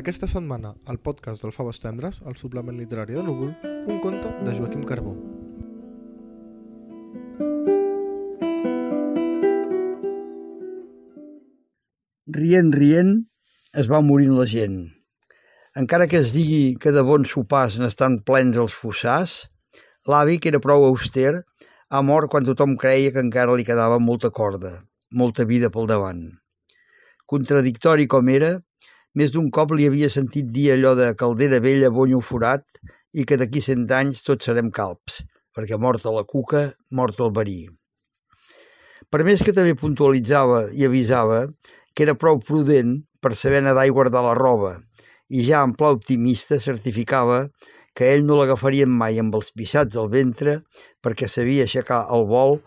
Aquesta setmana, al podcast del Faves Tendres, el suplement literari de Núvol, un conte de Joaquim Carbó. Rient, rient, es va morint la gent. Encara que es digui que de bons sopars n'estan plens els fossars, l'avi, que era prou auster, ha mort quan tothom creia que encara li quedava molta corda, molta vida pel davant. Contradictori com era, més d'un cop li havia sentit dir allò de caldera vella, bonyo forat i que d'aquí cent anys tots serem calps, perquè morta la cuca, mort el verí. Per més que també puntualitzava i avisava que era prou prudent per saber nedar i guardar la roba, i ja en pla optimista certificava que ell no l'agafarien mai amb els pissats al ventre perquè sabia aixecar el vol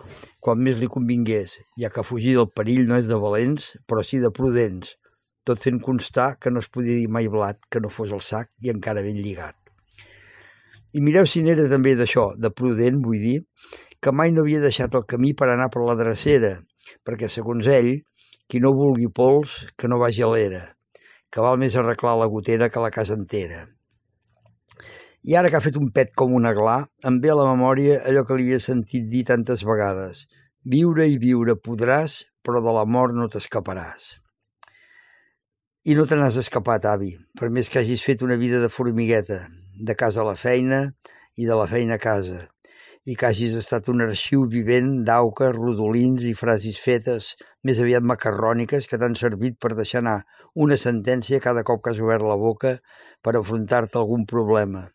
quan més li convingués, ja que fugir del perill no és de valents, però sí de prudents, tot fent constar que no es podia dir mai blat que no fos el sac i encara ben lligat. I mireu si n'era també d'això, de prudent, vull dir, que mai no havia deixat el camí per anar per la drecera, perquè, segons ell, qui no vulgui pols, que no vagi a l'era, que val més arreglar la gotera que la casa entera. I ara que ha fet un pet com un aglà, em ve a la memòria allò que li havia sentit dir tantes vegades. Viure i viure podràs, però de la mort no t'escaparàs. I no te n'has escapat, avi, per més que hagis fet una vida de formigueta, de casa a la feina i de la feina a casa, i que hagis estat un arxiu vivent d'auques, rodolins i frasis fetes més aviat macarròniques que t'han servit per deixar anar una sentència cada cop que has obert la boca per enfrontar-te a algun problema,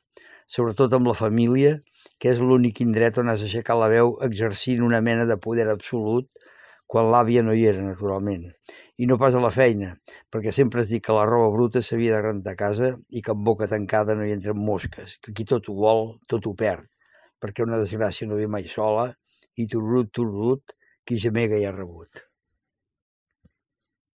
sobretot amb la família, que és l'únic indret on has aixecat la veu exercint una mena de poder absolut quan l'àvia no hi era, naturalment. I no pas a la feina, perquè sempre es diu que la roba bruta s'havia de rentar a casa i que amb boca tancada no hi entren mosques, que qui tot ho vol, tot ho perd, perquè una desgràcia no ve mai sola i turrut, turrut, qui gemega hi ha rebut.